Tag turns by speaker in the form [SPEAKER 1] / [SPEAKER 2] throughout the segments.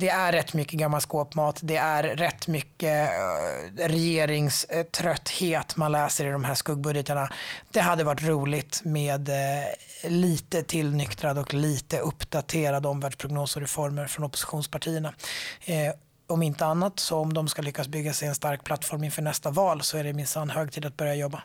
[SPEAKER 1] det är rätt mycket gammal skåpmat. Det är rätt mycket eh, regeringströtthet man läser i de här skuggbudgetarna. Det hade varit roligt med eh, lite tillnyktrad och lite uppdaterad omvärldsprognos och reformer från oppositionspartierna. Eh, om inte annat, så om de ska lyckas bygga sig en stark plattform inför nästa val så är det minsann hög tid att börja jobba.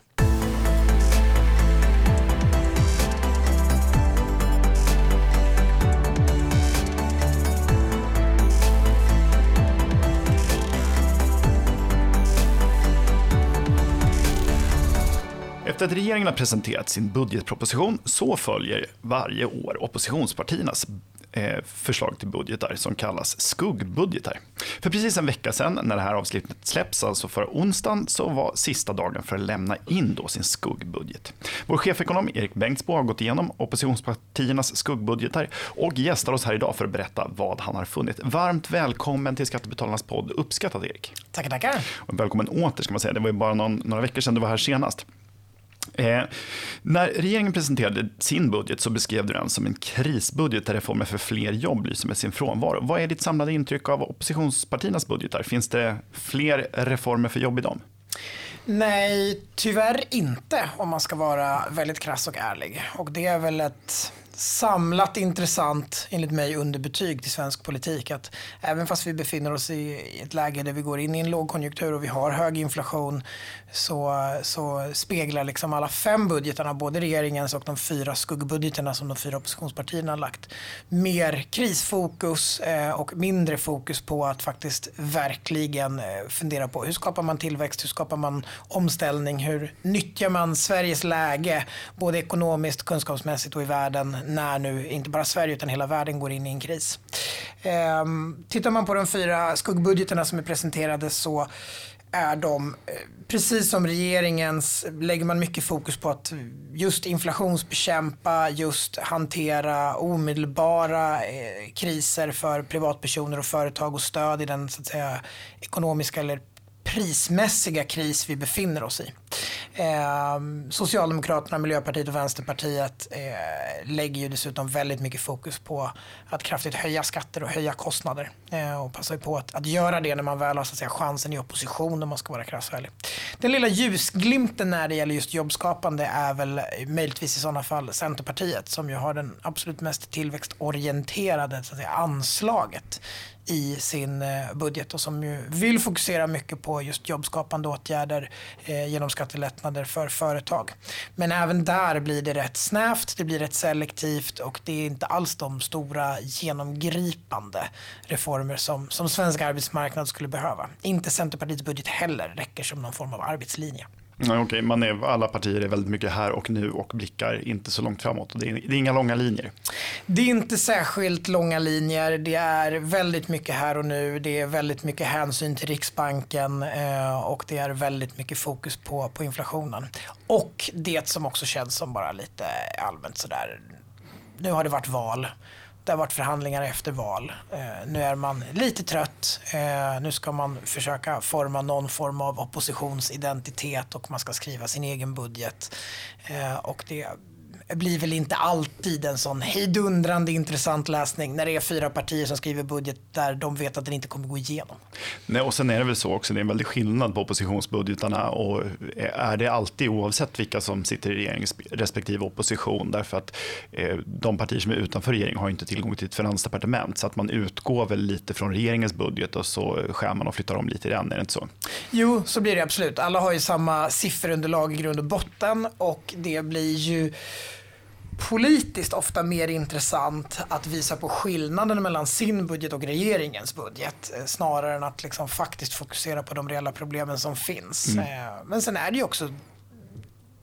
[SPEAKER 2] Efter att regeringen har presenterat sin budgetproposition så följer varje år oppositionspartiernas eh, förslag till budgetar som kallas skuggbudgetar. För precis en vecka sedan när det här avsnittet släpps, alltså förra onsdagen, så var sista dagen för att lämna in då sin skuggbudget. Vår chefekonom Erik Bengtsbo har gått igenom oppositionspartiernas skuggbudgetar och gästar oss här idag för att berätta vad han har funnit. Varmt välkommen till Skattebetalarnas podd. Uppskattat Erik.
[SPEAKER 1] Tackar, tackar.
[SPEAKER 2] Och välkommen åter ska man säga. Det var ju bara någon, några veckor sedan du var här senast. Eh, när regeringen presenterade sin budget så beskrev du den som en krisbudget där reformer för fler jobb lyser med sin frånvaro. Vad är ditt samlade intryck av oppositionspartiernas budgetar? Finns det fler reformer för jobb i dem?
[SPEAKER 1] Nej, tyvärr inte om man ska vara väldigt krass och ärlig. Och det är väl ett samlat intressant, enligt mig, underbetyg till svensk politik. Att även fast vi befinner oss i ett läge där vi går in i en lågkonjunktur och vi har hög inflation så, så speglar liksom alla fem budgetarna, både regeringens och de fyra skuggbudgeterna som de fyra oppositionspartierna har lagt, mer krisfokus eh, och mindre fokus på att faktiskt verkligen eh, fundera på hur skapar man tillväxt, hur skapar man omställning, hur nyttjar man Sveriges läge både ekonomiskt, kunskapsmässigt och i världen när nu inte bara Sverige utan hela världen går in i en kris. Ehm, tittar man på de fyra skuggbudgeterna som är presenterade så är de, eh, precis som regeringens, lägger man mycket fokus på att just inflationsbekämpa, just hantera omedelbara eh, kriser för privatpersoner och företag och stöd i den så att säga, ekonomiska eller prismässiga kris vi befinner oss i. Eh, Socialdemokraterna, Miljöpartiet och Vänsterpartiet eh, lägger ju dessutom väldigt mycket fokus på att kraftigt höja skatter och höja kostnader. Eh, och passar på att, att göra det när man väl har så att säga, chansen i opposition om man ska vara krass Den lilla ljusglimten när det gäller just jobbskapande är väl eh, möjligtvis i sådana fall Centerpartiet som ju har den absolut mest tillväxtorienterade så att säga, anslaget i sin eh, budget och som ju vill fokusera mycket på just jobbskapande åtgärder eh, genom skattelättnader för företag. Men även där blir det rätt snävt, det blir rätt selektivt och det är inte alls de stora genomgripande reformer som, som svensk arbetsmarknad skulle behöva. Inte Centerpartiets budget heller räcker som någon form av arbetslinje.
[SPEAKER 2] Nej, okej, Man är, alla partier är väldigt mycket här och nu och blickar inte så långt framåt. Det är, det är inga långa linjer.
[SPEAKER 1] Det är inte särskilt långa linjer. Det är väldigt mycket här och nu. Det är väldigt mycket hänsyn till Riksbanken eh, och det är väldigt mycket fokus på, på inflationen. Och det som också känns som bara lite allmänt sådär. Nu har det varit val. Det har varit förhandlingar efter val. Eh, nu är man lite trött. Eh, nu ska man försöka forma någon form av oppositionsidentitet och man ska skriva sin egen budget. Eh, och det blir väl inte alltid en sån hejdundrande intressant läsning när det är fyra partier som skriver budget där de vet att den inte kommer gå igenom.
[SPEAKER 2] Nej, och sen är det väl så också, det är en väldig skillnad på oppositionsbudgetarna och är det alltid oavsett vilka som sitter i regering respektive opposition därför att eh, de partier som är utanför regeringen har inte tillgång till ett finansdepartement så att man utgår väl lite från regeringens budget och så skär man och flyttar om lite i den, är det inte så?
[SPEAKER 1] Jo, så blir det absolut. Alla har ju samma sifferunderlag i grund och botten och det blir ju politiskt ofta mer intressant att visa på skillnaden mellan sin budget och regeringens budget eh, snarare än att liksom faktiskt fokusera på de reella problemen som finns. Mm. Eh, men sen är det ju också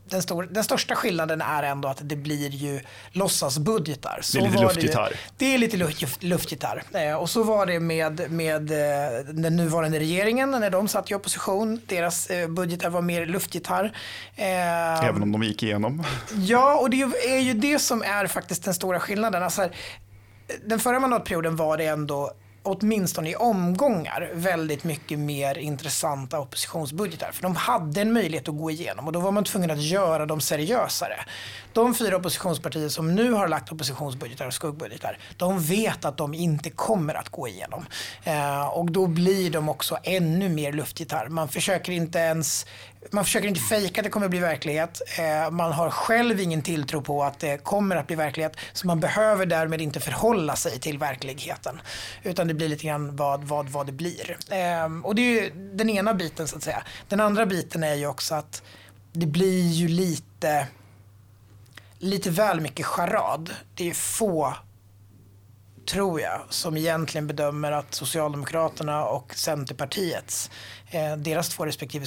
[SPEAKER 1] den, stor, den största skillnaden är ändå att det blir ju låtsasbudgetar.
[SPEAKER 2] Så det är lite luftgitarr.
[SPEAKER 1] Det, det, är lite luft, luftgitarr. Eh, och så var det med, med eh, den nuvarande regeringen när de satt i opposition. Deras eh, budgetar var mer luftgitarr.
[SPEAKER 2] Eh, Även om de gick igenom.
[SPEAKER 1] Ja, och det är ju det som är faktiskt den stora skillnaden. Alltså här, den förra mandatperioden var det ändå åtminstone i omgångar, väldigt mycket mer intressanta oppositionsbudgetar. För de hade en möjlighet att gå igenom och då var man tvungen att göra dem seriösare. De fyra oppositionspartier som nu har lagt oppositionsbudgetar och skuggbudgetar, de vet att de inte kommer att gå igenom. Eh, och då blir de också ännu mer luftgitarr. Man försöker inte ens man försöker inte fejka att det kommer att bli verklighet. Eh, man har själv ingen tilltro på att det kommer att bli verklighet. Så man behöver därmed inte förhålla sig till verkligheten. Utan det blir lite grann vad, vad, vad det blir. Eh, och det är ju den ena biten så att säga. Den andra biten är ju också att det blir ju lite, lite väl mycket charad. Det är få tror jag, som egentligen bedömer att Socialdemokraterna och Centerpartiets, eh, deras två respektive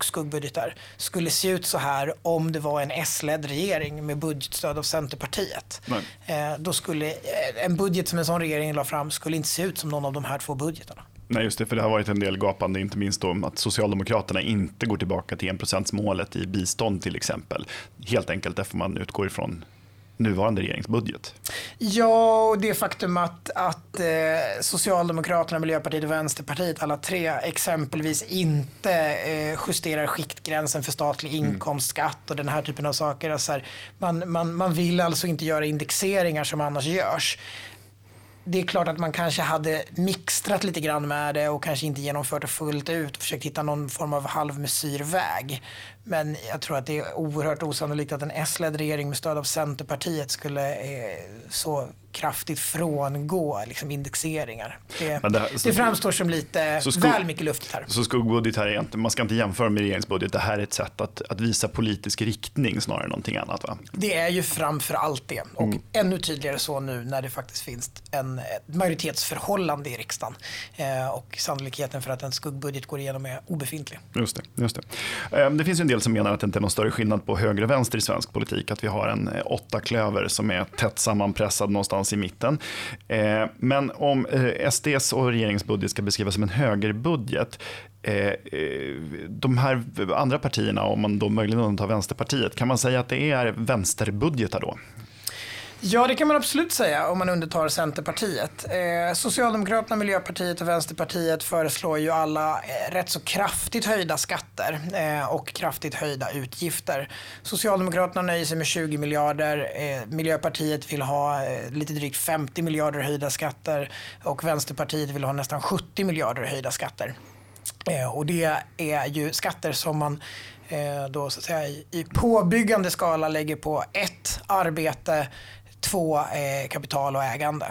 [SPEAKER 1] skuggbudgetar, skulle se ut så här om det var en S-ledd regering med budgetstöd av Centerpartiet. Eh, då skulle eh, en budget som en sån regering la fram skulle inte se ut som någon av de här två budgetarna.
[SPEAKER 2] Nej, just det, för det har varit en del gapande, inte minst om att Socialdemokraterna inte går tillbaka till enprocentsmålet i bistånd till exempel. Helt enkelt därför man utgår ifrån nuvarande regeringsbudget.
[SPEAKER 1] Ja, och det faktum att, att eh, Socialdemokraterna, Miljöpartiet och Vänsterpartiet alla tre exempelvis inte eh, justerar skiktgränsen för statlig mm. inkomstskatt och den här typen av saker. Alltså här, man, man, man vill alltså inte göra indexeringar som annars görs det är klart att man kanske hade mixtrat lite grann med det och kanske inte genomfört det fullt ut och försökt hitta någon form av halvmesyrväg. Men jag tror att det är oerhört osannolikt att en S-ledd regering med stöd av Centerpartiet skulle eh, så kraftigt frångå liksom, indexeringar. Det, det, här, det framstår som lite skog, väl mycket luft här.
[SPEAKER 2] Så skuggbudget här är inte, man ska inte jämföra med regeringsbudget. Det här är ett sätt att, att visa politisk riktning snarare än någonting annat va?
[SPEAKER 1] Det är ju framför allt det. Och mm. ännu tydligare så nu när det faktiskt finns en majoritetsförhållande i riksdagen. Eh, och sannolikheten för att en skuggbudget går igenom är obefintlig.
[SPEAKER 2] Just det. Just det. Eh, det finns en del som menar att det inte är någon större skillnad på höger och vänster i svensk politik. Att vi har en eh, åtta klöver som är tätt sammanpressad någonstans i mitten. Eh, men om eh, SDs och regeringsbudget ska beskrivas som en högerbudget eh, de här andra partierna, om man då möjligen undantar Vänsterpartiet, kan man säga att det är vänsterbudgetar då?
[SPEAKER 1] Ja, det kan man absolut säga om man undertar Centerpartiet. Eh, Socialdemokraterna, Miljöpartiet och Vänsterpartiet föreslår ju alla eh, rätt så kraftigt höjda skatter eh, och kraftigt höjda utgifter. Socialdemokraterna nöjer sig med 20 miljarder. Eh, Miljöpartiet vill ha eh, lite drygt 50 miljarder höjda skatter och Vänsterpartiet vill ha nästan 70 miljarder höjda skatter. Eh, och det är ju skatter som man eh, då så att säga i påbyggande skala lägger på ett arbete två eh, kapital och ägande.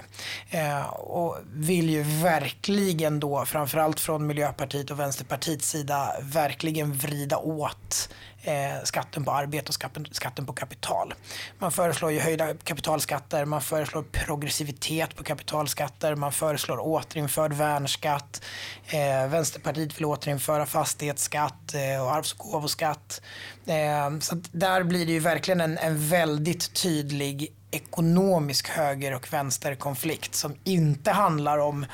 [SPEAKER 1] Eh, och vill ju verkligen då, framförallt från Miljöpartiet och Vänsterpartiets sida, verkligen vrida åt eh, skatten på arbete och skatten, skatten på kapital. Man föreslår ju höjda kapitalskatter, man föreslår progressivitet på kapitalskatter, man föreslår återinförd värnskatt. Eh, Vänsterpartiet vill återinföra fastighetsskatt eh, och arvs och gåvoskatt. Eh, så där blir det ju verkligen en, en väldigt tydlig ekonomisk höger och vänsterkonflikt som inte handlar om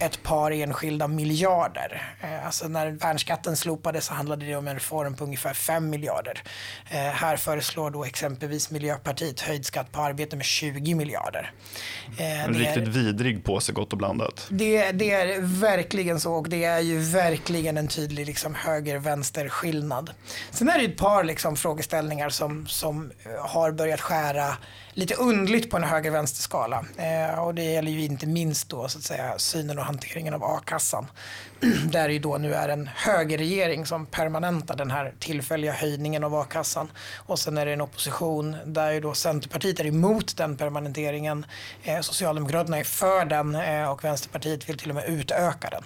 [SPEAKER 1] ett par enskilda miljarder. Eh, alltså när värnskatten slopades så handlade det om en reform på ungefär 5 miljarder. Eh, här föreslår då exempelvis Miljöpartiet höjd skatt på arbete med 20 miljarder.
[SPEAKER 2] Eh, en riktigt är, vidrig påse gott och blandat.
[SPEAKER 1] Det, det, är verkligen så och det är ju verkligen en tydlig liksom, höger-vänster skillnad. Sen är det ett par liksom, frågeställningar som, som har börjat skära lite undligt på en höger-vänster-skala. Och det gäller ju inte minst då så att säga synen och hanteringen av a-kassan. Där det ju då nu är en högerregering som permanentar den här tillfälliga höjningen av a-kassan. Och sen är det en opposition där ju då Centerpartiet är emot den permanenteringen. Eh, Socialdemokraterna är för den eh, och Vänsterpartiet vill till och med utöka den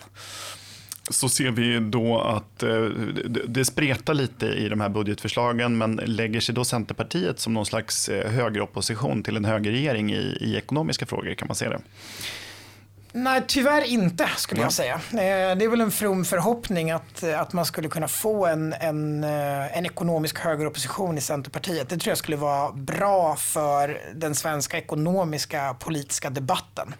[SPEAKER 2] så ser vi då att eh, det spretar lite i de här budgetförslagen men lägger sig då Centerpartiet som någon slags eh, högeropposition till en högerregering i, i ekonomiska frågor? Kan man se det?
[SPEAKER 1] Nej, tyvärr inte skulle ja. jag säga. Eh, det är väl en from förhoppning att, att man skulle kunna få en, en, eh, en ekonomisk högeropposition i Centerpartiet. Det tror jag skulle vara bra för den svenska ekonomiska politiska debatten.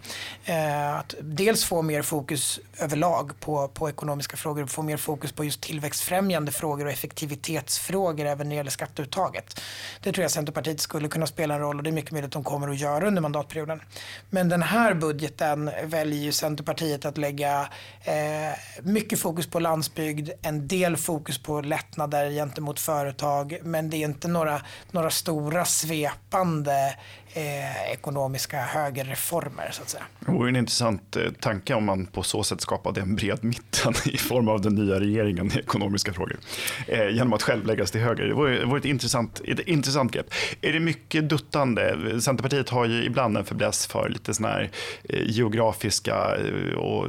[SPEAKER 1] Eh, att dels få mer fokus överlag på, på ekonomiska frågor, få mer fokus på just tillväxtfrämjande frågor och effektivitetsfrågor även när det gäller skatteuttaget. Det tror jag Centerpartiet skulle kunna spela en roll och det är mycket möjligt att de kommer att göra under mandatperioden. Men den här budgeten väljer ju Centerpartiet att lägga eh, mycket fokus på landsbygd, en del fokus på lättnader gentemot företag, men det är inte några, några stora svepande eh, ekonomiska högerreformer så att säga.
[SPEAKER 2] Det vore en intressant eh, tanke om man på så sätt skapade en bred mitten i form av den nya regeringen i ekonomiska frågor. Eh, genom att själv läggas till höger. Det vore, det vore ett, intressant, ett intressant grepp. Är det mycket duttande? Centerpartiet har ju ibland en fäbless för lite såna här eh, geografiska eh, och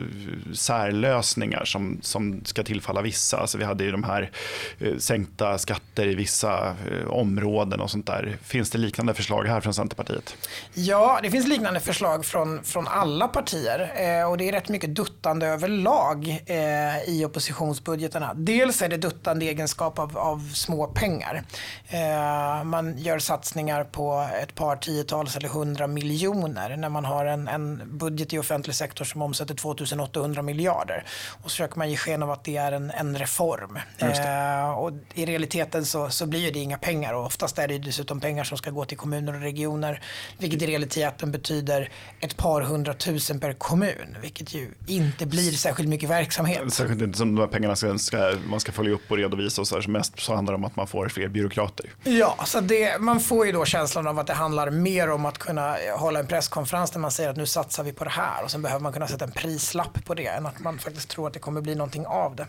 [SPEAKER 2] särlösningar som, som ska tillfalla vissa. Alltså vi hade ju de här eh, sänkta skatter i vissa områden och sånt där. Finns det liknande förslag här från Centerpartiet? Centerpartiet?
[SPEAKER 1] Ja, det finns liknande förslag från, från alla partier eh, och det är rätt mycket duttande överlag eh, i oppositionsbudgetarna. Dels är det duttande egenskap av, av små pengar. Eh, man gör satsningar på ett par tiotals eller hundra miljoner när man har en, en budget i offentlig sektor som omsätter 2800 miljarder. Och så försöker man ge sken av att det är en, en reform. Eh, och I realiteten så, så blir det inga pengar och oftast är det dessutom pengar som ska gå till kommuner och regioner vilket i realiteten betyder ett par hundratusen per kommun, vilket ju inte blir särskilt mycket verksamhet.
[SPEAKER 2] Särskilt inte som de här pengarna ska, ska, man ska följa upp och redovisa och så här, mest så handlar det om att man får fler byråkrater.
[SPEAKER 1] Ja, så det, man får ju då känslan av att det handlar mer om att kunna hålla en presskonferens där man säger att nu satsar vi på det här och sen behöver man kunna sätta en prislapp på det än att man faktiskt tror att det kommer bli någonting av det.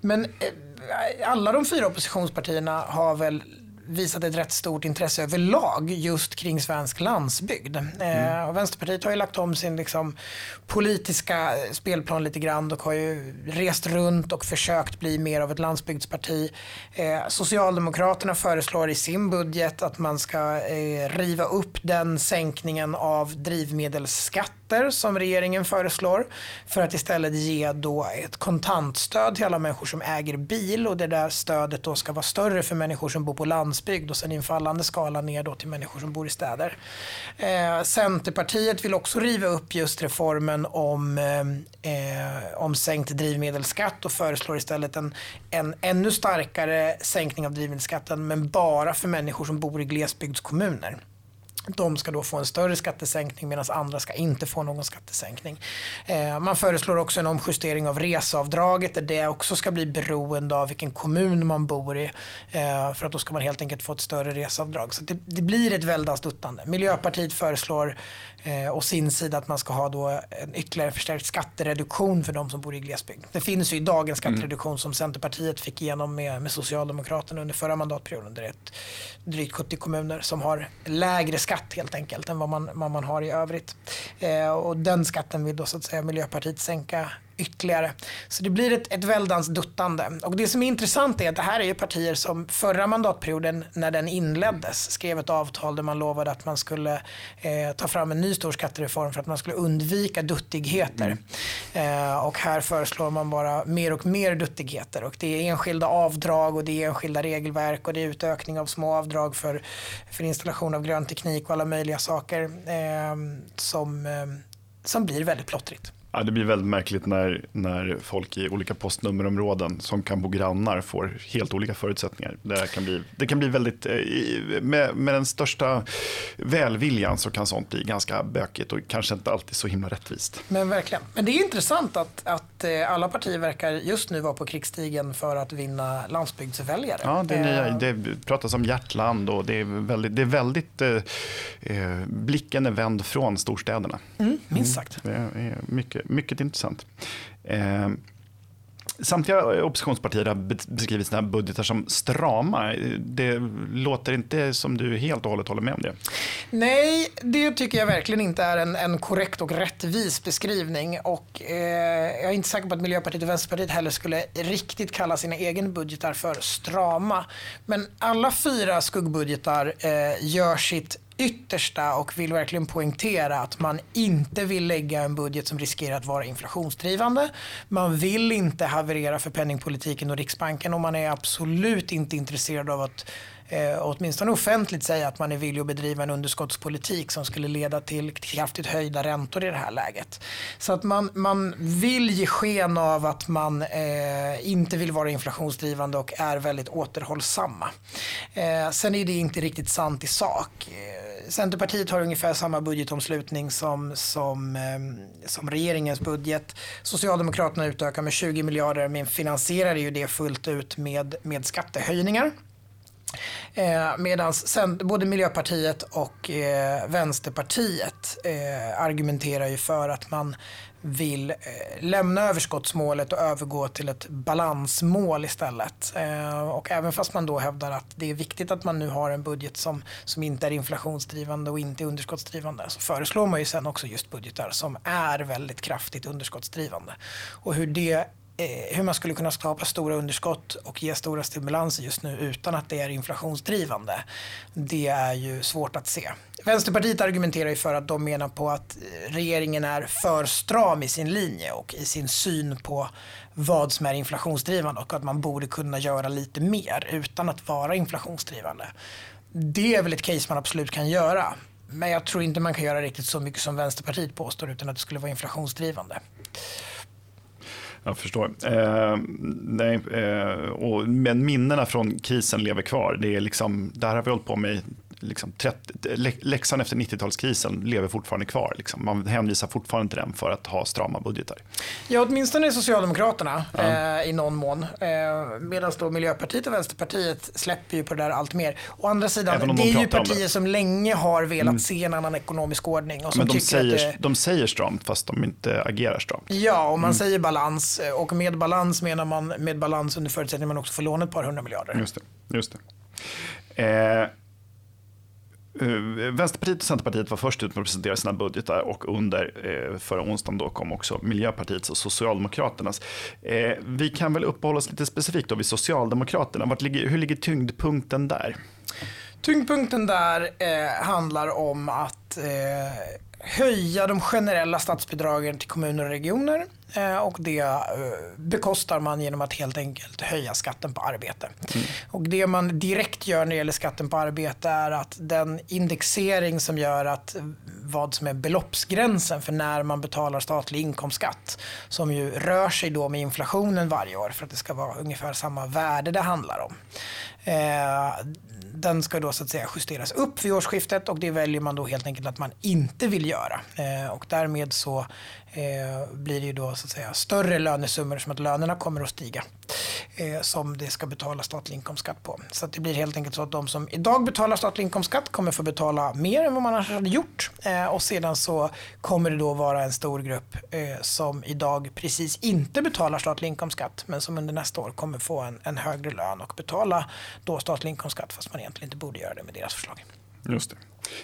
[SPEAKER 1] Men eh, alla de fyra oppositionspartierna har väl visat ett rätt stort intresse överlag just kring svensk landsbygd. Mm. Eh, Vänsterpartiet har ju lagt om sin liksom, politiska spelplan lite grann och har ju rest runt och försökt bli mer av ett landsbygdsparti. Eh, Socialdemokraterna föreslår i sin budget att man ska eh, riva upp den sänkningen av drivmedelsskatt skatter som regeringen föreslår för att istället ge då ett kontantstöd till alla människor som äger bil och det där stödet då ska vara större för människor som bor på landsbygd och sen i en fallande skala ner då till människor som bor i städer. Eh, Centerpartiet vill också riva upp just reformen om, eh, om sänkt drivmedelsskatt och föreslår istället en, en ännu starkare sänkning av drivmedelsskatten men bara för människor som bor i glesbygdskommuner. De ska då få en större skattesänkning medan andra ska inte få någon skattesänkning. Eh, man föreslår också en omjustering av reseavdraget där det också ska bli beroende av vilken kommun man bor i. Eh, för att då ska man helt enkelt få ett större reseavdrag. Så det, det blir ett väldans duttande. Miljöpartiet föreslår eh, å sin sida att man ska ha då en ytterligare förstärkt skattereduktion för de som bor i glesbygd. Det finns ju idag en skattereduktion mm. som Centerpartiet fick igenom med, med Socialdemokraterna under förra mandatperioden. Det är ett, drygt 70 kommuner som har lägre skatt skatt helt enkelt än vad man, vad man har i övrigt. Eh, och den skatten vill då så att säga Miljöpartiet sänka ytterligare. Så det blir ett, ett väldans duttande. Och det som är intressant är att det här är ju partier som förra mandatperioden när den inleddes skrev ett avtal där man lovade att man skulle eh, ta fram en ny stor skattereform för att man skulle undvika duttigheter. Mm. Eh, och här föreslår man bara mer och mer duttigheter och det är enskilda avdrag och det är enskilda regelverk och det är utökning av små avdrag för, för installation av grön teknik och alla möjliga saker eh, som, eh, som blir väldigt plottrigt.
[SPEAKER 2] Ja, det blir väldigt märkligt när, när folk i olika postnummerområden som kan bo grannar får helt olika förutsättningar. Det kan bli, det kan bli väldigt, eh, med, med den största välviljan så kan sånt bli ganska bökigt och kanske inte alltid så himla rättvist.
[SPEAKER 1] Men verkligen. Men det är intressant att, att eh, alla partier verkar just nu vara på krigsstigen för att vinna landsbygdsväljare.
[SPEAKER 2] Ja, det, är, det pratas om hjärtland och det är väldigt, det är väldigt eh, eh blicken är vänd från storstäderna.
[SPEAKER 1] Mm, minst sagt.
[SPEAKER 2] Mm, det är mycket mycket, intressant. Eh, Samtliga oppositionspartier har beskrivit sina budgetar som strama. Det låter inte som du helt och hållet håller med om det.
[SPEAKER 1] Nej, det tycker jag verkligen inte är en, en korrekt och rättvis beskrivning. Och, eh, jag är inte säker på att Miljöpartiet och Vänsterpartiet heller skulle riktigt kalla sina egna budgetar för strama. Men alla fyra skuggbudgetar eh, gör sitt yttersta och vill verkligen poängtera att man inte vill lägga en budget som riskerar att vara inflationsdrivande. Man vill inte haverera för penningpolitiken och Riksbanken och man är absolut inte intresserad av att eh, åtminstone offentligt säga att man är villig att bedriva en underskottspolitik som skulle leda till kraftigt höjda räntor i det här läget. Så att man, man vill ge sken av att man eh, inte vill vara inflationsdrivande och är väldigt återhållsamma. Eh, sen är det inte riktigt sant i sak. Eh, Centerpartiet har ungefär samma budgetomslutning som, som, eh, som regeringens budget. Socialdemokraterna utökar med 20 miljarder men finansierar ju det fullt ut med, med skattehöjningar. Eh, Medan både Miljöpartiet och eh, Vänsterpartiet eh, argumenterar ju för att man vill eh, lämna överskottsmålet och övergå till ett balansmål istället. Eh, och även fast man då hävdar att det är viktigt att man nu har en budget som, som inte är inflationsdrivande och inte underskottsdrivande så föreslår man ju sen också just budgetar som är väldigt kraftigt underskottsdrivande. Och hur det Eh, hur man skulle kunna skapa stora underskott och ge stora stimulanser just nu utan att det är inflationsdrivande. Det är ju svårt att se. Vänsterpartiet argumenterar ju för att de menar på att eh, regeringen är för stram i sin linje och i sin syn på vad som är inflationsdrivande och att man borde kunna göra lite mer utan att vara inflationsdrivande. Det är väl ett case man absolut kan göra. Men jag tror inte man kan göra riktigt så mycket som Vänsterpartiet påstår utan att det skulle vara inflationsdrivande.
[SPEAKER 2] Jag förstår. Eh, nej, eh, och, men minnena från krisen lever kvar. Det, är liksom, det här har vi hållit på med liksom 30, läxan efter 90-talskrisen lever fortfarande kvar. Liksom. Man hänvisar fortfarande till den för att ha strama budgetar.
[SPEAKER 1] Ja, åtminstone Socialdemokraterna ja. eh, i någon mån. Eh, Medan då Miljöpartiet och Vänsterpartiet släpper ju på det där allt mer. Å andra sidan, det de är ju partier som länge har velat mm. se en annan ekonomisk ordning. Och som
[SPEAKER 2] Men de säger,
[SPEAKER 1] det...
[SPEAKER 2] de säger stramt fast de inte agerar stramt.
[SPEAKER 1] Ja, och man mm. säger balans. Och med balans menar man med balans under förutsättning att man också får låna ett par hundra miljarder.
[SPEAKER 2] Just det. Just det. Eh, Uh, Vänsterpartiet och Centerpartiet var först ut med att presentera sina budgetar och under uh, förra onsdagen då kom också Miljöpartiets och Socialdemokraternas. Uh, vi kan väl uppehålla oss lite specifikt då vid Socialdemokraterna. Vart ligger, hur ligger tyngdpunkten där?
[SPEAKER 1] Tyngdpunkten där handlar om att höja de generella statsbidragen till kommuner och regioner Eh, och det eh, bekostar man genom att helt enkelt höja skatten på arbete. Mm. Och det man direkt gör när det gäller skatten på arbete är att den indexering som gör att vad som är beloppsgränsen för när man betalar statlig inkomstskatt som ju rör sig då med inflationen varje år för att det ska vara ungefär samma värde det handlar om. Den ska då så att säga justeras upp vid årsskiftet och det väljer man då helt enkelt att man inte vill göra. Eh, och därmed så eh, blir det ju då så att säga större lönesummor som att lönerna kommer att stiga eh, som det ska betala statlig inkomstskatt på. Så det blir helt enkelt så att de som idag betalar statlig inkomstskatt kommer få betala mer än vad man annars hade gjort eh, och sedan så kommer det då vara en stor grupp eh, som idag precis inte betalar statlig inkomstskatt men som under nästa år kommer få en, en högre lön och betala då statlig inkomstskatt fast man egentligen inte borde göra det med deras förslag.
[SPEAKER 2] Just det.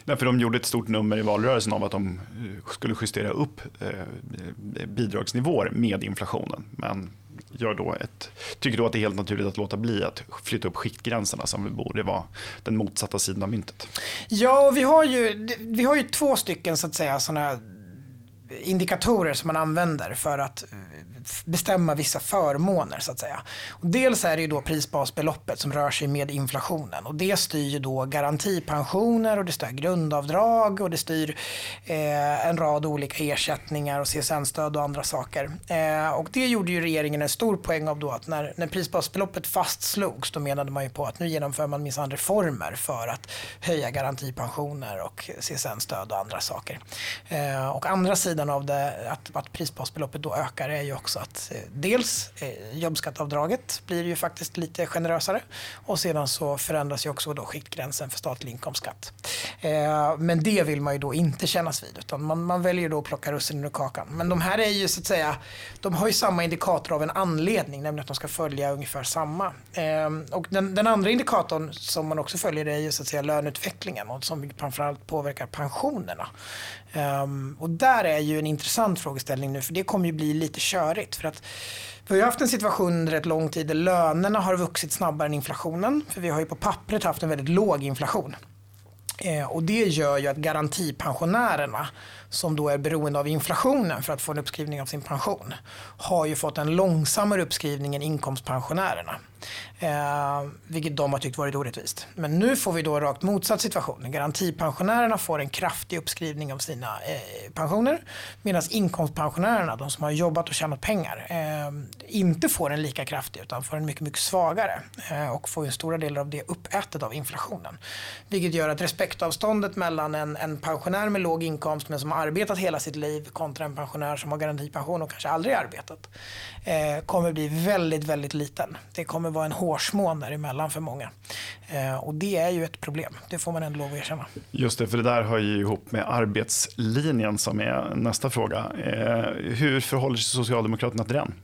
[SPEAKER 2] Därför de gjorde ett stort nummer i valrörelsen av att de eh, skulle justera upp eh, eh, bidragsnivåer med inflationen. Men gör då ett, tycker då att det är helt naturligt att låta bli att flytta upp skiktgränserna som borde vara den motsatta sidan av myntet.
[SPEAKER 1] Ja, vi har ju, vi har ju två stycken så att säga sådana indikatorer som man använder för att eh, bestämma vissa förmåner så att säga. Och dels är det ju då prisbasbeloppet som rör sig med inflationen och det styr då garantipensioner och det styr grundavdrag och det styr eh, en rad olika ersättningar och CSN-stöd och andra saker. Eh, och det gjorde ju regeringen en stor poäng av då att när, när prisbasbeloppet fastslogs då menade man ju på att nu genomför man minsann reformer för att höja garantipensioner och CSN-stöd och andra saker. Eh, och andra sidan sidan av det, att, att prisbasbeloppet då ökar är ju också att eh, dels eh, jobbskatteavdraget blir ju faktiskt lite generösare och sedan så förändras ju också då skiktgränsen för statlig inkomstskatt. Eh, men det vill man ju då inte kännas vid utan man, man väljer då att plocka russinen ur kakan. Men de här är ju så att säga, de har ju samma indikator av en anledning, nämligen att de ska följa ungefär samma. Ehm, och den, den andra indikatorn som man också följer är ju så att säga löneutvecklingen och som framförallt påverkar pensionerna. Um, och där är ju en intressant frågeställning nu för det kommer ju bli lite körigt. För att vi har haft en situation under rätt lång tid där lönerna har vuxit snabbare än inflationen. För vi har ju på pappret haft en väldigt låg inflation. Eh, och det gör ju att garantipensionärerna som då är beroende av inflationen för att få en uppskrivning av sin pension har ju fått en långsammare uppskrivning än inkomstpensionärerna. Eh, vilket de har tyckt varit orättvist. Men nu får vi då rakt motsatt situation. Garantipensionärerna får en kraftig uppskrivning av sina eh, pensioner medan inkomstpensionärerna, de som har jobbat och tjänat pengar, eh, inte får en lika kraftig utan får en mycket, mycket svagare eh, och får en stora delar av det uppätet av inflationen. Vilket gör att respektavståndet mellan en, en pensionär med låg inkomst men som har arbetat hela sitt liv kontra en pensionär som har garantipension och kanske aldrig arbetat eh, kommer bli väldigt, väldigt liten. Det kommer vara en hårsmån däremellan för många. Eh, och det är ju ett problem, det får man ändå lov att erkänna.
[SPEAKER 2] Just det, för det där hör ju ihop med arbetslinjen som är nästa fråga. Eh, hur förhåller sig Socialdemokraterna till den?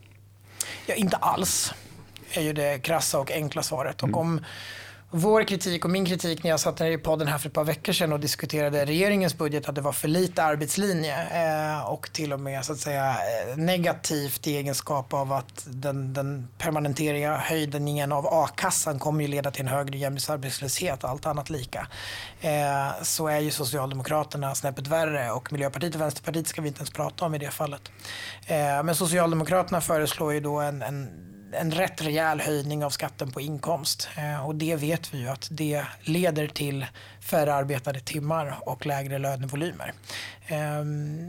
[SPEAKER 1] Ja, inte alls, är ju det krassa och enkla svaret. Och mm vår kritik och min kritik när jag satt i podden här för ett par veckor sedan och diskuterade regeringens budget att det var för lite arbetslinje eh, och till och med så att säga eh, negativt i egenskap av att den, den permanenteringen höjningen av a-kassan kommer ju leda till en högre jämviktsarbetslöshet, allt annat lika. Eh, så är ju Socialdemokraterna snäppet värre och Miljöpartiet och Vänsterpartiet ska vi inte ens prata om i det fallet. Eh, men Socialdemokraterna föreslår ju då en, en en rätt rejäl höjning av skatten på inkomst. Eh, och det vet vi ju att det leder till färre arbetade timmar och lägre lönevolymer. Eh,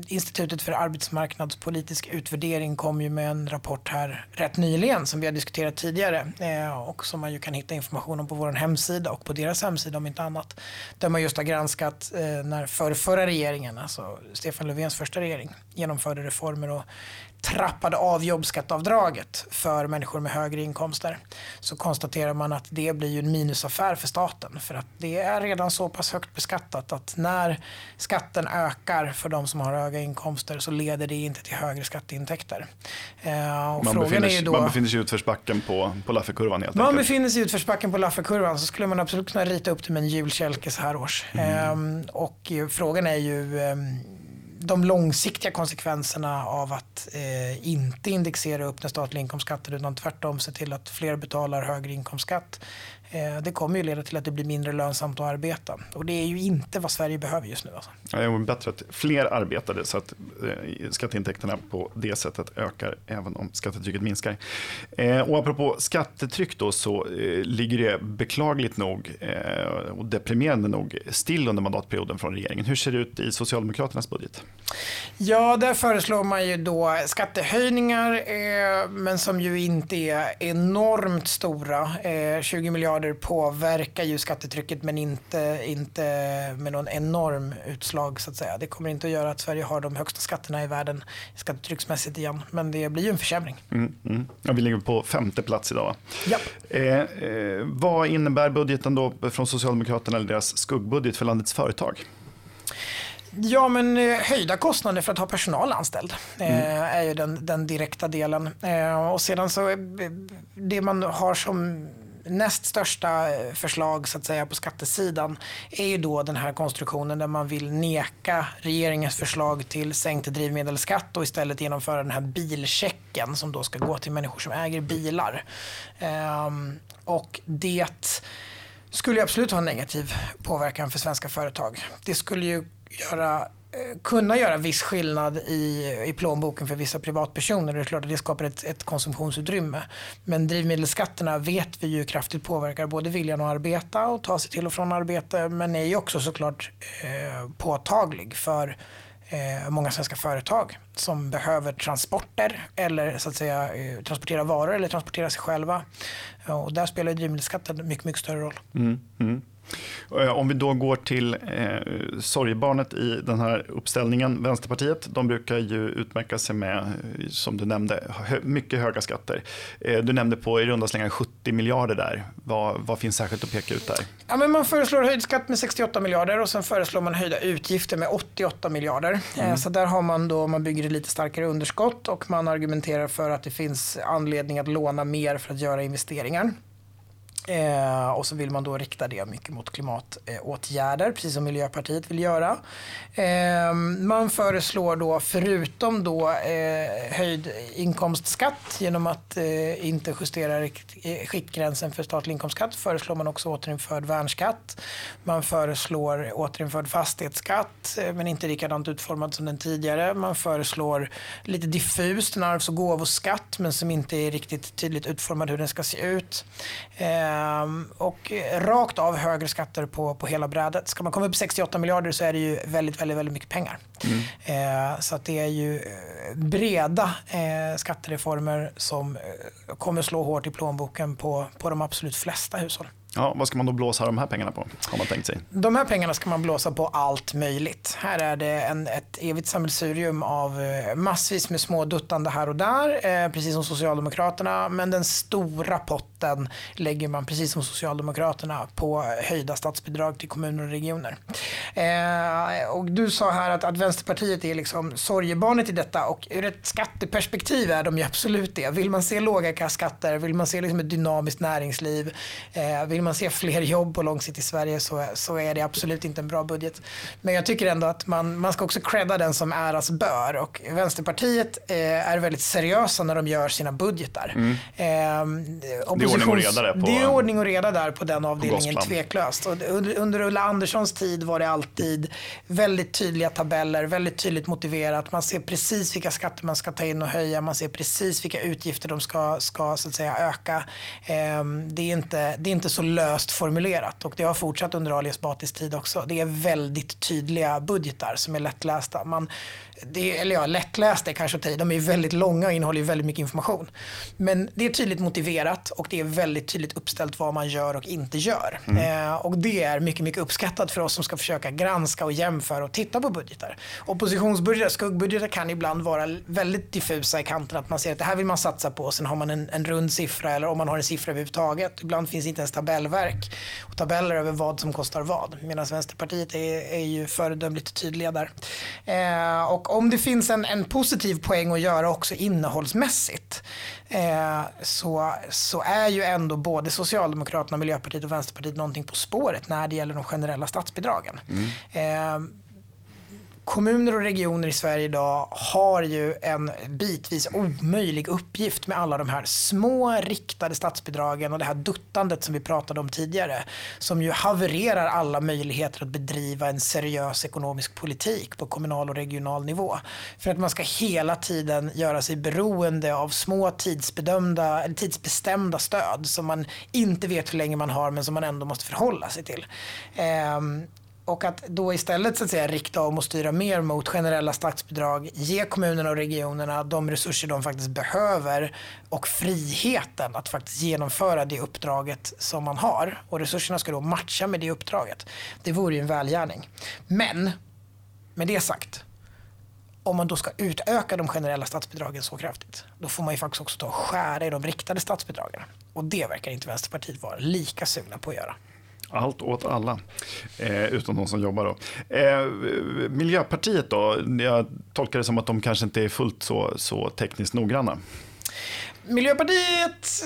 [SPEAKER 1] Institutet för arbetsmarknadspolitisk utvärdering kom ju med en rapport här rätt nyligen som vi har diskuterat tidigare eh, och som man ju kan hitta information om på vår hemsida och på deras hemsida om inte annat. Där man just har granskat eh, när för förra regeringen, alltså Stefan Löfvens första regering, genomförde reformer och trappade av jobbskatteavdraget för människor med högre inkomster så konstaterar man att det blir en minusaffär för staten. För att det är redan så pass högt beskattat att när skatten ökar för de som har höga inkomster så leder det inte till högre skatteintäkter.
[SPEAKER 2] Eh, och man, befinner, är då, man befinner sig i utförsbacken på, på Lafferkurvan helt
[SPEAKER 1] Man enkelt. befinner sig i utförsbacken på Lafferkurvan så skulle man absolut kunna rita upp det med en julkälke så här års. Mm. Eh, och frågan är ju eh, de långsiktiga konsekvenserna av att eh, inte indexera upp den statliga inkomstskatten utan tvärtom se till att fler betalar högre inkomstskatt det kommer ju leda till att det blir mindre lönsamt att arbeta. Och det är ju inte vad Sverige behöver just nu. Alltså.
[SPEAKER 2] Ja, det är bättre att fler arbetade så att eh, skatteintäkterna på det sättet ökar även om skattetrycket minskar. Eh, och apropå skattetryck då så ligger det beklagligt nog och deprimerande nog still under mandatperioden från regeringen. Hur ser det ut i Socialdemokraternas budget?
[SPEAKER 1] Ja, där föreslår man ju då skattehöjningar men som ju inte är enormt stora. 20 miljarder miljarder påverkar ju skattetrycket men inte, inte med någon enorm utslag så att säga. Det kommer inte att göra att Sverige har de högsta skatterna i världen skattetrycksmässigt igen. Men det blir ju en försämring.
[SPEAKER 2] Mm, mm. Ja, vi ligger på femte plats idag.
[SPEAKER 1] Ja.
[SPEAKER 2] Eh, eh, vad innebär budgeten då från Socialdemokraterna eller deras skuggbudget för landets företag?
[SPEAKER 1] Ja, men eh, höjda kostnader för att ha personal anställd mm. eh, är ju den, den direkta delen. Eh, och sedan så det man har som näst största eh, förslag så att säga på skattesidan är ju då den här konstruktionen där man vill neka regeringens förslag till sänkt drivmedelsskatt och istället genomföra den här bilchecken som då ska gå till människor som äger bilar. Ehm, och det skulle absolut ha en negativ påverkan för svenska företag. Det skulle ju göra kunna göra viss skillnad i, i plånboken för vissa privatpersoner. Det är klart att det skapar ett, ett konsumtionsutrymme. Men drivmedelsskatterna vet vi ju kraftigt påverkar både viljan att arbeta och ta sig till och från arbete. Men är ju också såklart eh, påtaglig för eh, många svenska företag som behöver transporter eller så att säga eh, transportera varor eller transportera sig själva. Och där spelar drivmedelsskatten mycket, mycket större roll.
[SPEAKER 2] Mm, mm. Eh, om vi då går till eh, sorgebarnet i den här uppställningen, Vänsterpartiet, de brukar ju utmärka sig med, eh, som du nämnde, hö mycket höga skatter. Eh, du nämnde på i runda slängar 70 miljarder där. Vad, vad, finns särskilt att peka ut där?
[SPEAKER 1] Ja, men man föreslår höjd skatt med 68 miljarder och sen föreslår man höjda utgifter med 88 miljarder. Eh, mm. så där har man då, man bygger ett lite starkare underskott och man argumenterar för att det finns anledning att låna mer för att göra investeringar. Eh, och så vill man då rikta det mycket mot klimatåtgärder, eh, precis som Miljöpartiet vill göra. Eh, man föreslår då, förutom då eh, höjd inkomstskatt genom att eh, inte justera eh, skiktgränsen för statlig inkomstskatt, föreslår man också återinförd värnskatt. Man föreslår återinförd fastighetsskatt, eh, men inte likadant utformad som den tidigare. Man föreslår lite diffust en arvs och gåvoskatt, men som inte är riktigt tydligt utformad hur den ska se ut. Eh, Ehm, och rakt av högre skatter på, på hela brädet. Ska man komma upp i 68 miljarder så är det ju väldigt, väldigt, väldigt mycket pengar. Mm. Ehm, så att det är ju eh, breda eh, skattereformer som eh, kommer slå hårt i plånboken på, på de absolut flesta hushåll.
[SPEAKER 2] Ja, vad ska man då blåsa de här pengarna på? Har man tänkt sig?
[SPEAKER 1] De här pengarna ska man blåsa på allt möjligt. Här är det en, ett evigt sammelsurium av eh, massvis med små duttande här och där, eh, precis som Socialdemokraterna. Men den stora potten lägger man, precis som Socialdemokraterna, på höjda statsbidrag till kommuner och regioner. Eh, och du sa här att, att Vänsterpartiet är liksom sorgebarnet i detta och ur ett skatteperspektiv är de ju absolut det. Vill man se låga skatter, vill man se liksom ett dynamiskt näringsliv, eh, vill man se fler jobb på lång sikt i Sverige så, så är det absolut inte en bra budget. Men jag tycker ändå att man, man ska också credda den som äras bör och Vänsterpartiet eh, är väldigt seriösa när de gör sina budgetar. Mm.
[SPEAKER 2] Eh, det är ordning och reda där
[SPEAKER 1] på Det är ordning och reda där på den avdelningen, på tveklöst. Och under, under Ulla Anderssons tid var det alltid väldigt tydliga tabeller, väldigt tydligt motiverat. Man ser precis vilka skatter man ska ta in och höja, man ser precis vilka utgifter de ska, ska så att säga, öka. Eh, det, är inte, det är inte så löst formulerat och det har fortsatt under Ali Esbatis tid också. Det är väldigt tydliga budgetar som är lättlästa. Man det, eller ja, lättlästa är kanske att De är väldigt långa och innehåller väldigt mycket information. Men det är tydligt motiverat och det är väldigt tydligt uppställt vad man gör och inte gör. Mm. Eh, och det är mycket, mycket uppskattat för oss som ska försöka granska och jämföra och titta på budgetar. Oppositionsbudgetar, skuggbudgetar kan ibland vara väldigt diffusa i kanten. Att man ser att det här vill man satsa på och sen har man en, en rund siffra eller om man har en siffra överhuvudtaget. Ibland finns inte ens tabellverk och tabeller över vad som kostar vad. Medan Vänsterpartiet är, är ju föredömligt tydliga där. Eh, och om det finns en, en positiv poäng att göra också innehållsmässigt eh, så, så är ju ändå både Socialdemokraterna, Miljöpartiet och Vänsterpartiet någonting på spåret när det gäller de generella statsbidragen. Mm. Eh, kommuner och regioner i Sverige idag har ju en bitvis omöjlig uppgift med alla de här små riktade statsbidragen och det här duttandet som vi pratade om tidigare. Som ju havererar alla möjligheter att bedriva en seriös ekonomisk politik på kommunal och regional nivå. För att man ska hela tiden göra sig beroende av små tidsbedömda, eller tidsbestämda stöd som man inte vet hur länge man har men som man ändå måste förhålla sig till. Um, och att då istället så att säga, rikta om och styra mer mot generella statsbidrag, ge kommunerna och regionerna de resurser de faktiskt behöver och friheten att faktiskt genomföra det uppdraget som man har. Och resurserna ska då matcha med det uppdraget. Det vore ju en välgärning. Men, med det sagt, om man då ska utöka de generella statsbidragen så kraftigt, då får man ju faktiskt också ta och skära i de riktade statsbidragen. Och det verkar inte Vänsterpartiet vara lika sugna på att göra.
[SPEAKER 2] Allt åt alla, eh, utom de som jobbar. Då. Eh, Miljöpartiet då, jag tolkar det som att de kanske inte är fullt så, så tekniskt noggranna.
[SPEAKER 1] Miljöpartiet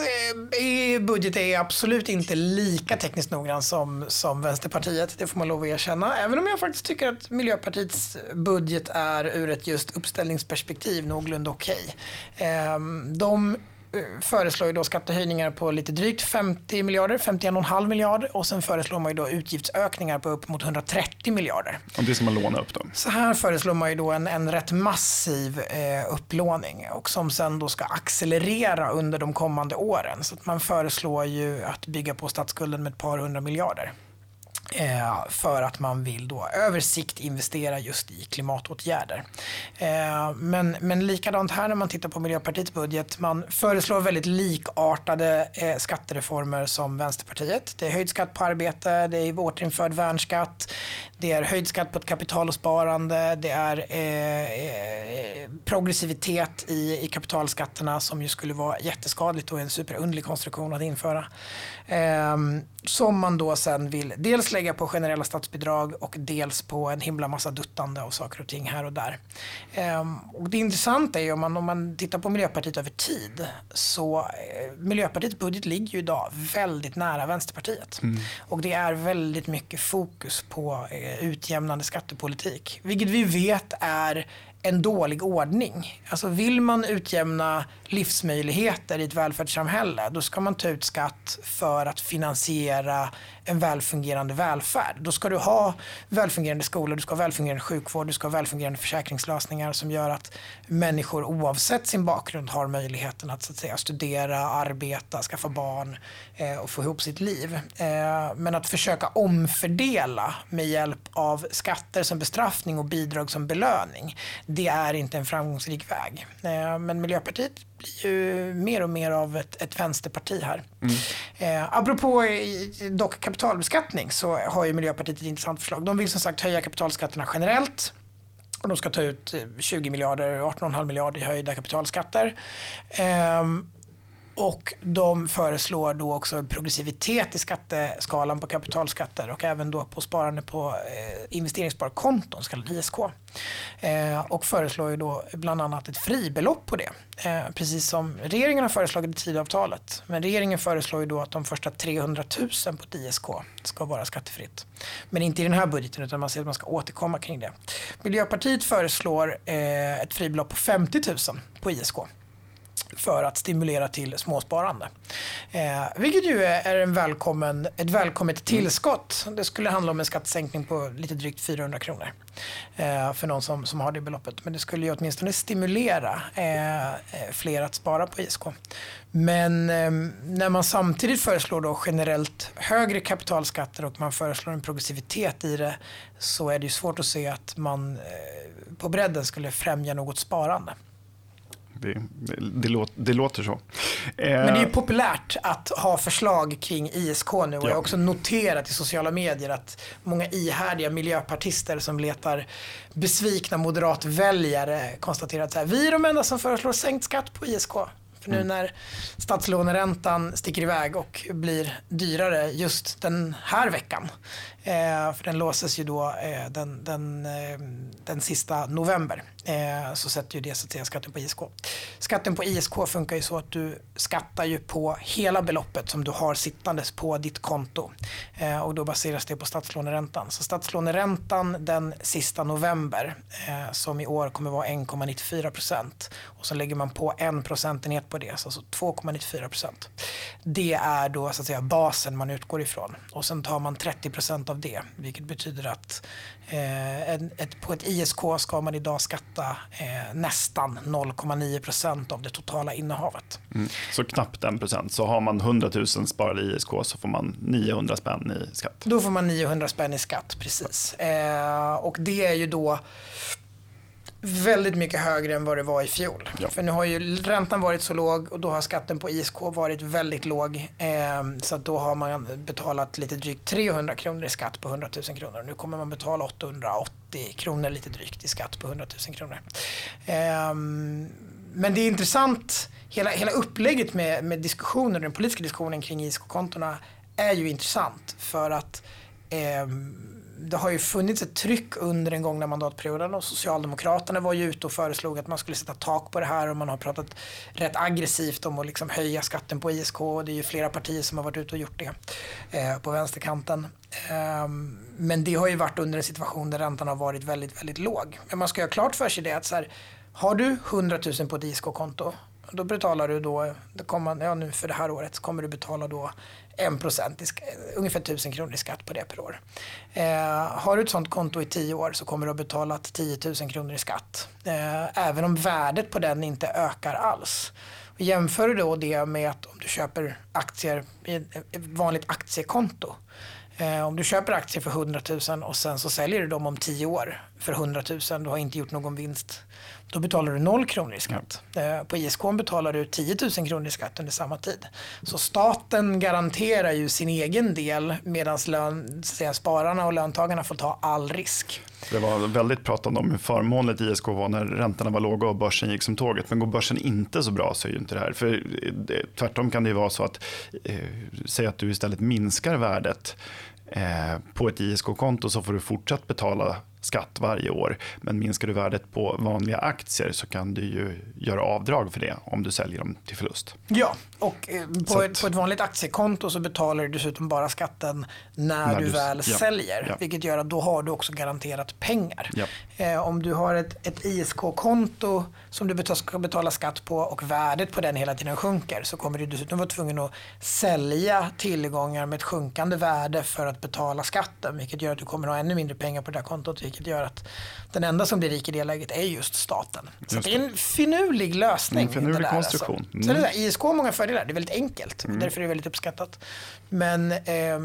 [SPEAKER 1] eh, i budget är absolut inte lika tekniskt noggrann som, som Vänsterpartiet. Det får man lov att erkänna. Även om jag faktiskt tycker att Miljöpartiets budget är ur ett just uppställningsperspektiv någorlunda okej. Okay. De föreslår ju då skattehöjningar på lite drygt 50 miljarder, 51,5 miljarder och sen föreslår man ju då utgiftsökningar på upp mot 130 miljarder.
[SPEAKER 2] Och det ska man låna upp då?
[SPEAKER 1] Så här föreslår man ju då en, en rätt massiv eh, upplåning och som sen då ska accelerera under de kommande åren. Så man föreslår ju att bygga på statsskulden med ett par hundra miljarder. Eh, för att man vill då över sikt investera just i klimatåtgärder. Eh, men, men likadant här när man tittar på Miljöpartiets budget. Man föreslår väldigt likartade eh, skattereformer som Vänsterpartiet. Det är höjd skatt på arbete, det är återinförd värnskatt, det är höjd skatt på ett kapital och sparande, det är eh, eh progressivitet i, i kapitalskatterna som ju skulle vara jätteskadligt och en superunderlig konstruktion att införa. Ehm, som man då sen vill dels lägga på generella statsbidrag och dels på en himla massa duttande av saker och ting här och där. Ehm, och det intressanta är ju om man, om man tittar på Miljöpartiet över tid så eh, Miljöpartiets budget ligger ju idag väldigt nära Vänsterpartiet. Mm. Och det är väldigt mycket fokus på eh, utjämnande skattepolitik. Vilket vi vet är en dålig ordning. Alltså vill man utjämna livsmöjligheter i ett välfärdssamhälle då ska man ta ut skatt för att finansiera en välfungerande välfärd. Då ska du ha välfungerande skolor, du ska ha välfungerande sjukvård, du ska ha välfungerande försäkringslösningar som gör att människor oavsett sin bakgrund har möjligheten att, så att säga, studera, arbeta, skaffa barn eh, och få ihop sitt liv. Eh, men att försöka omfördela med hjälp av skatter som bestraffning och bidrag som belöning, det är inte en framgångsrik väg. Eh, men Miljöpartiet blir ju mer och mer av ett, ett vänsterparti här. Mm. Eh, apropå dock kapitalbeskattning så har ju Miljöpartiet ett intressant förslag. De vill som sagt höja kapitalskatterna generellt. Och de ska ta ut 20 miljarder, 18,5 miljarder i höjda kapitalskatter. Eh, och de föreslår då också progressivitet i skatteskalan på kapitalskatter och även då på sparande på eh, investeringssparkonton, så kallade ISK. Eh, och föreslår ju då bland annat ett fribelopp på det. Eh, precis som regeringen har föreslagit i Tidöavtalet. Men regeringen föreslår ju då att de första 300 000 på ett ISK ska vara skattefritt. Men inte i den här budgeten utan man säger att man ska återkomma kring det. Miljöpartiet föreslår eh, ett fribelopp på 50 000 på ISK för att stimulera till småsparande. Eh, vilket ju är en välkommen, ett välkommet tillskott. Det skulle handla om en skattesänkning på lite drygt 400 kronor eh, för någon som, som har det beloppet. Men det skulle ju åtminstone stimulera eh, fler att spara på ISK. Men eh, när man samtidigt föreslår då generellt högre kapitalskatter och man föreslår en progressivitet i det så är det ju svårt att se att man eh, på bredden skulle främja något sparande.
[SPEAKER 2] Det, det, låter, det låter så.
[SPEAKER 1] Men det är ju populärt att ha förslag kring ISK nu och ja. jag har också noterat i sociala medier att många ihärdiga miljöpartister som letar besvikna moderatväljare konstaterar att här, vi är de enda som föreslår sänkt skatt på ISK. För nu mm. när statslåneräntan sticker iväg och blir dyrare just den här veckan. Eh, för den låses ju då eh, den, den, eh, den sista november. Eh, så sätter ju det så att säga skatten på ISK. Skatten på ISK funkar ju så att du skattar ju på hela beloppet som du har sittandes på ditt konto. Eh, och då baseras det på statslåneräntan. Så statslåneräntan den sista november eh, som i år kommer vara 1,94 procent. Och så lägger man på en procentenhet på det, alltså 2,94 procent. Det är då så att säga basen man utgår ifrån. Och sen tar man 30 procent av det, vilket betyder att eh, ett, på ett ISK ska man idag skatta eh, nästan 0,9 procent av det totala innehavet.
[SPEAKER 2] Mm. Så knappt en procent. Så har man 100 000 sparade i ISK så får man 900 spänn i skatt.
[SPEAKER 1] Då får man 900 spänn i skatt, precis. Eh, och det är ju då väldigt mycket högre än vad det var i fjol. Ja. För nu har ju räntan varit så låg och då har skatten på ISK varit väldigt låg. Eh, så då har man betalat lite drygt 300 kronor i skatt på 100 000 kronor. Nu kommer man betala 880 kronor lite drygt i skatt på 100 000 kronor. Eh, men det är intressant, hela, hela upplägget med, med diskussionen, den politiska diskussionen kring ISK-kontona är ju intressant för att eh, det har ju funnits ett tryck under den gångna mandatperioden och Socialdemokraterna var ju ute och föreslog att man skulle sätta tak på det här och man har pratat rätt aggressivt om att liksom höja skatten på ISK och det är ju flera partier som har varit ute och gjort det eh, på vänsterkanten. Eh, men det har ju varit under en situation där räntan har varit väldigt, väldigt låg. Men man ska ha klart för sig det att så här, har du 100 000 på ett ISK-konto då betalar du då, det kommer, ja, nu för det här året kommer du betala då 1 procent, ungefär 1000 kronor i skatt på det per år. Eh, har du ett sånt konto i 10 år så kommer du ha betalat 10 000 kronor i skatt. Eh, även om värdet på den inte ökar alls. Och jämför du då det med att om du köper aktier i ett vanligt aktiekonto. Eh, om du köper aktier för 100 000 och sen så säljer du dem om 10 år för 100 000, du har inte gjort någon vinst. Då betalar du noll kronor i skatt. Ja. På ISK betalar du 10 000 kronor i skatt under samma tid. Så staten garanterar ju sin egen del medan spararna och löntagarna får ta all risk.
[SPEAKER 2] Det var väldigt pratande om hur förmånligt ISK var när räntorna var låga och börsen gick som tåget. Men går börsen inte så bra så är ju inte det här. För eh, tvärtom kan det ju vara så att, eh, säg att du istället minskar värdet eh, på ett ISK-konto så får du fortsatt betala skatt varje år. Men minskar du värdet på vanliga aktier så kan du ju göra avdrag för det om du säljer dem till förlust.
[SPEAKER 1] Ja, och eh, på, ett, på ett vanligt aktiekonto så betalar du dessutom bara skatten när, när du, väl ja, säljer. Ja. Vilket gör att då har du också garanterat pengar. Ja. Eh, om du har ett, ett ISK-konto som du ska betala skatt på och värdet på den hela tiden sjunker så kommer du dessutom vara tvungen att sälja tillgångar med ett sjunkande värde för att betala skatten. Vilket gör att du kommer att ha ännu mindre pengar på det där kontot vilket gör att den enda som blir rik i det läget är just staten. Så just det. är en finurlig lösning.
[SPEAKER 2] En finurlig alltså. konstruktion.
[SPEAKER 1] Alltså. Mm. Så det där, ISK har många fördelar. Det är väldigt enkelt. Mm. Därför är det väldigt uppskattat. Men eh,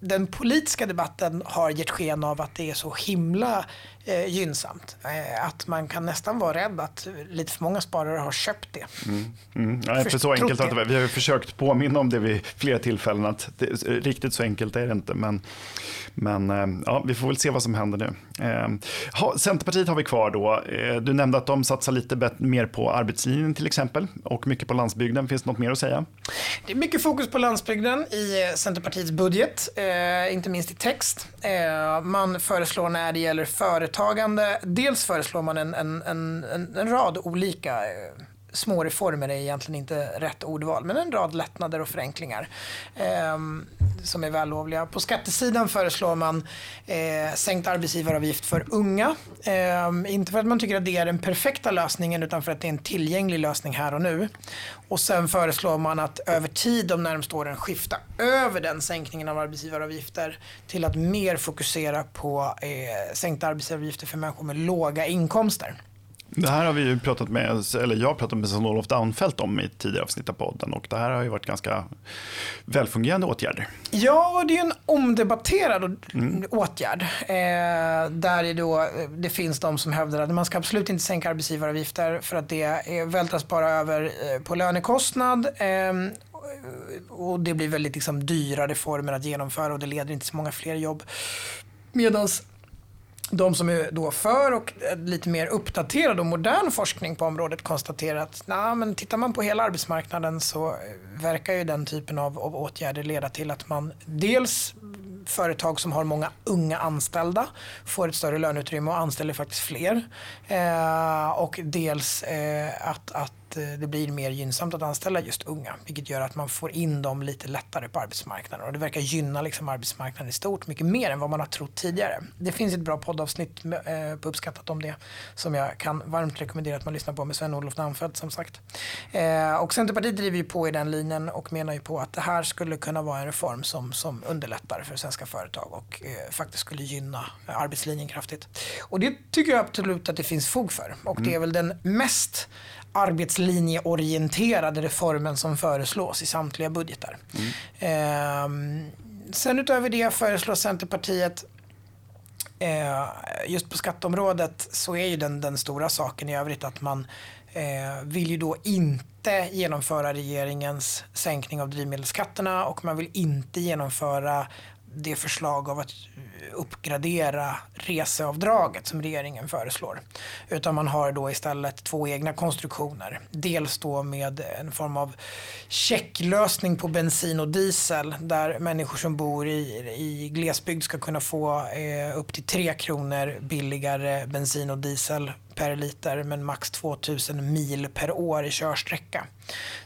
[SPEAKER 1] den politiska debatten har gett sken av att det är så himla eh, gynnsamt. Eh, att man kan nästan vara rädd att lite för många sparare har köpt det. Mm.
[SPEAKER 2] Mm. Nej, för så enkelt att vi har försökt påminna om det vid flera tillfällen. Att det, riktigt så enkelt är det inte. Men, men eh, ja, vi får väl se vad som händer nu. Eh, ha, Centerpartiet har vi kvar då. Eh, du nämnde att de satsar lite mer på arbetslinjen till exempel och mycket på landsbygden. Finns det något mer att säga?
[SPEAKER 1] Det är mycket fokus på landsbygden i Centerpartiets budget, eh, inte minst i text. man föreslår när det gäller företagande. Dels föreslår man en, en, en, en rad olika eh, små reformer är egentligen inte rätt ordval, men en rad lättnader och förenklingar eh, som är vällovliga. På skattesidan föreslår man eh, sänkt arbetsgivaravgift för unga. Eh, inte för att man tycker att det är den perfekta lösningen utan för att det är en tillgänglig lösning här och nu. Och sen föreslår man att över tid de närmaste åren skifta över den sänkningen av arbetsgivaravgifter till att mer fokusera på eh, sänkta arbetsgivaravgifter för människor med låga inkomster.
[SPEAKER 2] Det här har vi ju pratat med, eller jag har pratat med Sven-Olof Daunfeldt om i tidigare avsnitt av podden och det här har ju varit ganska välfungerande åtgärder.
[SPEAKER 1] Ja, och det är en omdebatterad mm. åtgärd. Eh, där det, då, det finns de som hävdar att man ska absolut inte sänka arbetsgivaravgifter för att det vältras bara över eh, på lönekostnad. Eh, och det blir väldigt liksom, dyra reformer att genomföra och det leder inte till så många fler jobb. Medan de som är då för och eh, lite mer uppdaterad och modern forskning på området konstaterar att nah, men tittar man på hela arbetsmarknaden så eh, verkar ju den typen av, av åtgärder leda till att man dels företag som har många unga anställda får ett större löneutrymme och anställer faktiskt fler. Eh, och dels eh, att, att eh, det blir mer gynnsamt att anställa just unga. Vilket gör att man får in dem lite lättare på arbetsmarknaden. Och det verkar gynna liksom arbetsmarknaden i stort mycket mer än vad man har trott tidigare. Det finns ett bra poddavsnitt eh, på Uppskattat om det. Som jag kan varmt rekommendera att man lyssnar på med Sven-Olof Namfeldt som sagt. Eh, och Centerpartiet driver ju på i den linjen och menar ju på att det här skulle kunna vara en reform som, som underlättar för svenska företag och faktiskt skulle gynna arbetslinjen kraftigt. Och det tycker jag absolut att det finns fog för. Och det är väl den mest arbetslinjeorienterade reformen som föreslås i samtliga budgetar. Mm. Eh, sen utöver det föreslår Centerpartiet eh, just på skatteområdet så är ju den, den stora saken i övrigt att man eh, vill ju då inte genomföra regeringens sänkning av drivmedelsskatterna och man vill inte genomföra det förslag av att uppgradera reseavdraget som regeringen föreslår. Utan man har då istället två egna konstruktioner. Dels då med en form av checklösning på bensin och diesel där människor som bor i, i glesbygd ska kunna få eh, upp till 3 kronor billigare bensin och diesel per liter men max 2000 mil per år i körsträcka.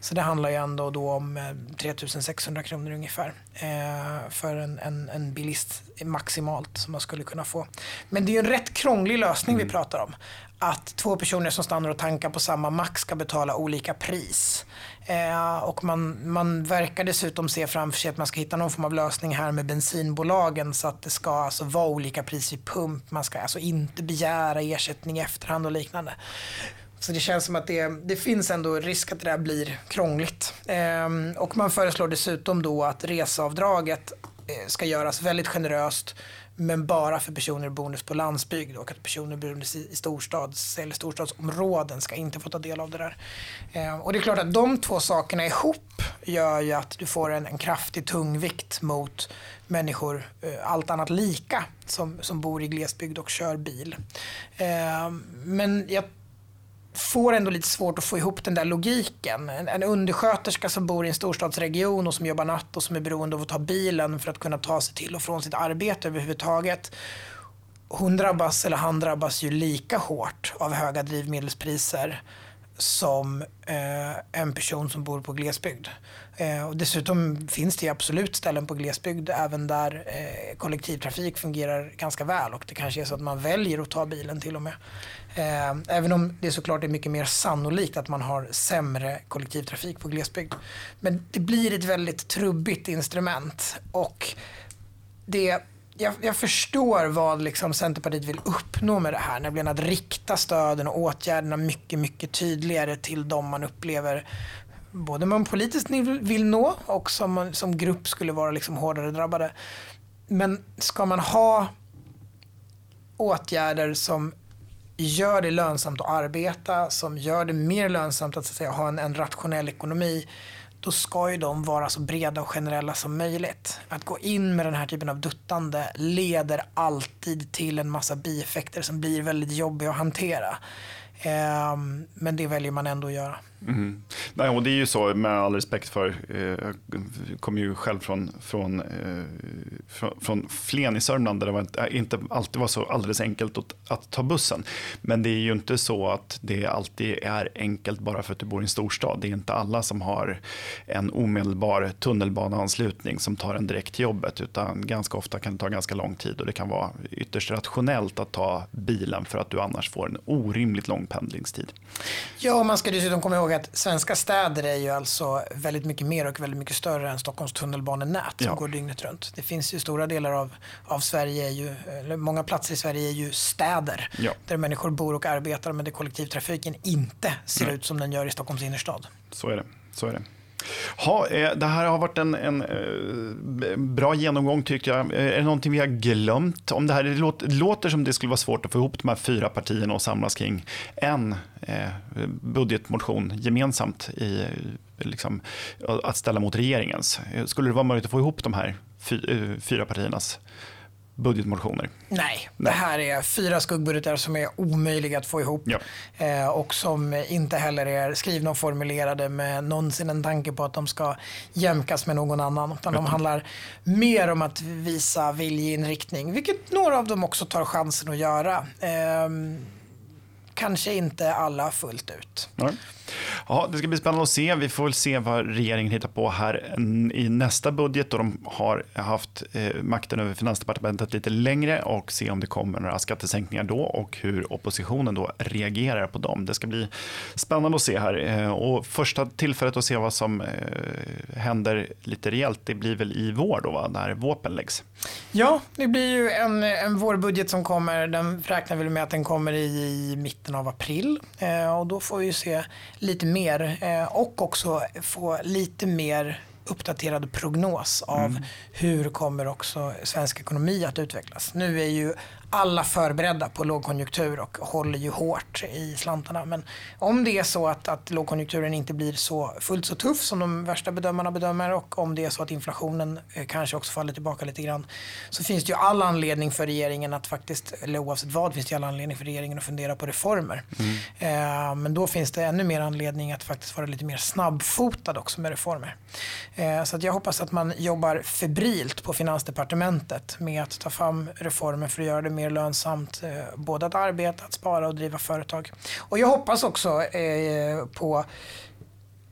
[SPEAKER 1] Så det handlar ju ändå då om 3600 eh, kronor ungefär eh, för en, en, en bilist maximalt som man skulle kunna få. Men det är ju en rätt krånglig lösning mm. vi pratar om. Att två personer som stannar och tankar på samma mack ska betala olika pris. Eh, och man, man verkar dessutom se framför sig att man ska hitta någon form av lösning här med bensinbolagen så att det ska alltså vara olika pris vid pump. Man ska alltså inte begära ersättning i efterhand och liknande. Så det känns som att det, det finns ändå risk att det där blir krångligt. Eh, och man föreslår dessutom då att reseavdraget eh, ska göras väldigt generöst men bara för personer boende på landsbygd och att personer boende i storstads eller storstadsområden ska inte få ta del av det där. Eh, och det är klart att de två sakerna ihop gör ju att du får en, en kraftig tungvikt mot människor, eh, allt annat lika, som, som bor i glesbygd och kör bil. Eh, men jag får ändå lite svårt att få ihop den där logiken. En, en undersköterska som bor i en storstadsregion och som jobbar natt och som är beroende av att ta bilen för att kunna ta sig till och från sitt arbete överhuvudtaget. Hon drabbas, eller han drabbas ju lika hårt av höga drivmedelspriser som eh, en person som bor på glesbygd. Eh, och dessutom finns det absolut ställen på glesbygd även där eh, kollektivtrafik fungerar ganska väl och det kanske är så att man väljer att ta bilen till och med. Eh, även om det såklart är mycket mer sannolikt att man har sämre kollektivtrafik på glesbygd. Men det blir ett väldigt trubbigt instrument och det jag, jag, förstår vad liksom Centerpartiet vill uppnå med det här, nämligen att rikta stöden och åtgärderna mycket, mycket tydligare till de man upplever både man politiskt vill nå och som, som grupp skulle vara liksom hårdare drabbade. Men ska man ha åtgärder som gör det lönsamt att arbeta, som gör det mer lönsamt att, så att säga, ha en, en rationell ekonomi, då ska ju de vara så breda och generella som möjligt. Att gå in med den här typen av duttande leder alltid till en massa bieffekter som blir väldigt jobbiga att hantera. Ehm, men det väljer man ändå att göra.
[SPEAKER 2] Mm. Nej, och det är ju så, med all respekt för, eh, jag kommer ju själv från, från, eh, från, från Flen i Sörmland där det var, inte alltid var så alldeles enkelt att, att, ta bussen. Men det är ju inte så att det alltid är enkelt bara för att du bor i en storstad. Det är inte alla som har en omedelbar tunnelbaneanslutning som tar en direkt till jobbet, utan ganska ofta kan det ta ganska lång tid och det kan vara ytterst rationellt att ta bilen för att du annars får en orimligt lång pendlingstid.
[SPEAKER 1] Ja, man ska dessutom komma ihåg ihåg att svenska städer är ju alltså väldigt mycket mer och väldigt mycket större än Stockholms tunnelbanenät som ja. går dygnet runt. Det finns ju stora delar av, av Sverige, är ju, eller många platser i Sverige är ju städer ja. där människor bor och arbetar men där kollektivtrafiken inte ser Nej. ut som den gör i Stockholms innerstad.
[SPEAKER 2] Så är det. Så är det. Ha, eh, det här har varit en, en, eh, bra genomgång tycker jag. Eh, är det någonting vi har glömt? Om det, här, det låter, låter som det skulle vara svårt att få ihop de här fyra partierna och samlas kring en budgetmotion gemensamt i, liksom, att ställa mot regeringens. Skulle det vara möjligt att få ihop de här fyra partiernas budgetmotioner.
[SPEAKER 1] Nej, Nej, det här är fyra skuggbudgetar som är omöjliga att få ihop. Ja. Eh, och som inte heller är skrivna och formulerade med någonsin en tanke på att de ska jämkas med någon annan. Utan de handlar mer om att visa viljeinriktning, vilket några av dem också tar chansen att göra. Eh, kanske inte alla fullt ut.
[SPEAKER 2] Nej. Ja, det ska bli spännande att se. Vi får väl se vad regeringen hittar på här mm, i nästa budget. då de har haft eh, makten över Finansdepartementet lite längre och se om det kommer några skattesänkningar då och hur oppositionen då reagerar på dem. Det ska bli spännande att se här. Eh, och första tillfället att se vad som eh, händer lite rejält, det blir väl i vår då, va? när våpen läggs.
[SPEAKER 1] Ja, det blir ju en, en vårbudget som kommer. Den räknar vi med att den kommer i, i mitten av april. och då får vi ju se lite mer eh, och också få lite mer uppdaterad prognos av mm. hur kommer också svensk ekonomi att utvecklas. Nu är ju alla förberedda på lågkonjunktur och håller ju hårt i slantarna. Men om det är så att, att lågkonjunkturen inte blir så fullt så tuff som de värsta bedömarna bedömer och om det är så att inflationen eh, kanske också faller tillbaka lite grann så finns det ju all anledning för regeringen att faktiskt, eller oavsett vad, finns det ju all anledning för regeringen att fundera på reformer. Mm. Eh, men då finns det ännu mer anledning att faktiskt vara lite mer snabbfotad också med reformer. Eh, så att jag hoppas att man jobbar febrilt på Finansdepartementet med att ta fram reformer för att göra det mer lönsamt eh, både att arbeta, att spara och driva företag. Och jag hoppas också eh, på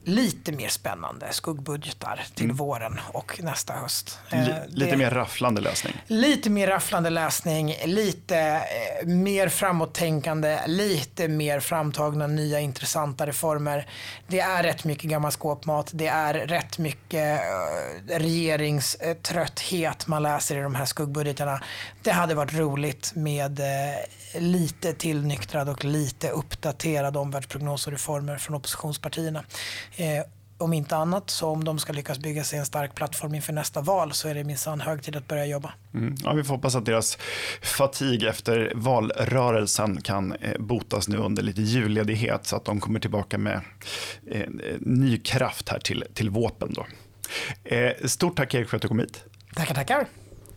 [SPEAKER 1] lite mer spännande skuggbudgetar till mm. våren och nästa höst.
[SPEAKER 2] L eh, lite mer rafflande läsning?
[SPEAKER 1] Lite mer rafflande läsning, lite eh, mer framåttänkande, lite mer framtagna nya intressanta reformer. Det är rätt mycket gammal skåpmat, det är rätt mycket eh, regeringströtthet man läser i de här skuggbudgetarna. Det hade varit roligt med lite tillnyktrad och lite uppdaterad omvärldsprognos och reformer från oppositionspartierna. Eh, om inte annat, så om de ska lyckas bygga sig en stark plattform inför nästa val så är det minsann hög tid att börja jobba.
[SPEAKER 2] Mm. Ja, vi får hoppas att deras fatig efter valrörelsen kan eh, botas nu under lite julledighet så att de kommer tillbaka med eh, ny kraft här till, till våpen. Då. Eh, stort tack Erik för att du kom hit.
[SPEAKER 1] Tackar, tackar.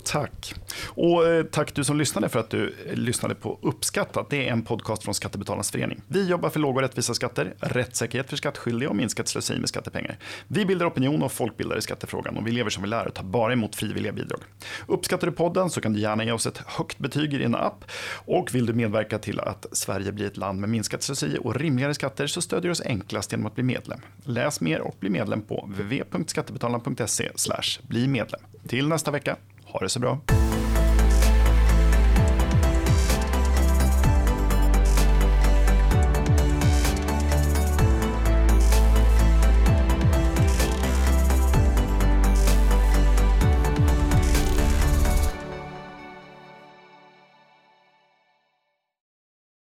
[SPEAKER 2] Tack. Och eh, tack du som lyssnade för att du eh, lyssnade på Uppskattat. Det är en podcast från Skattebetalarnas förening. Vi jobbar för låga och rättvisa skatter, rättssäkerhet för skattskyldiga och minskat slöseri med skattepengar. Vi bildar opinion och folkbildar i skattefrågan och vi lever som vi lär och tar bara emot frivilliga bidrag. Uppskattar du podden så kan du gärna ge oss ett högt betyg i din app. Och vill du medverka till att Sverige blir ett land med minskat slöseri och rimligare skatter så stödjer du oss enklast genom att bli medlem. Läs mer och bli medlem på www.skattebetalarna.se bli medlem. Till nästa vecka. Ha det så bra.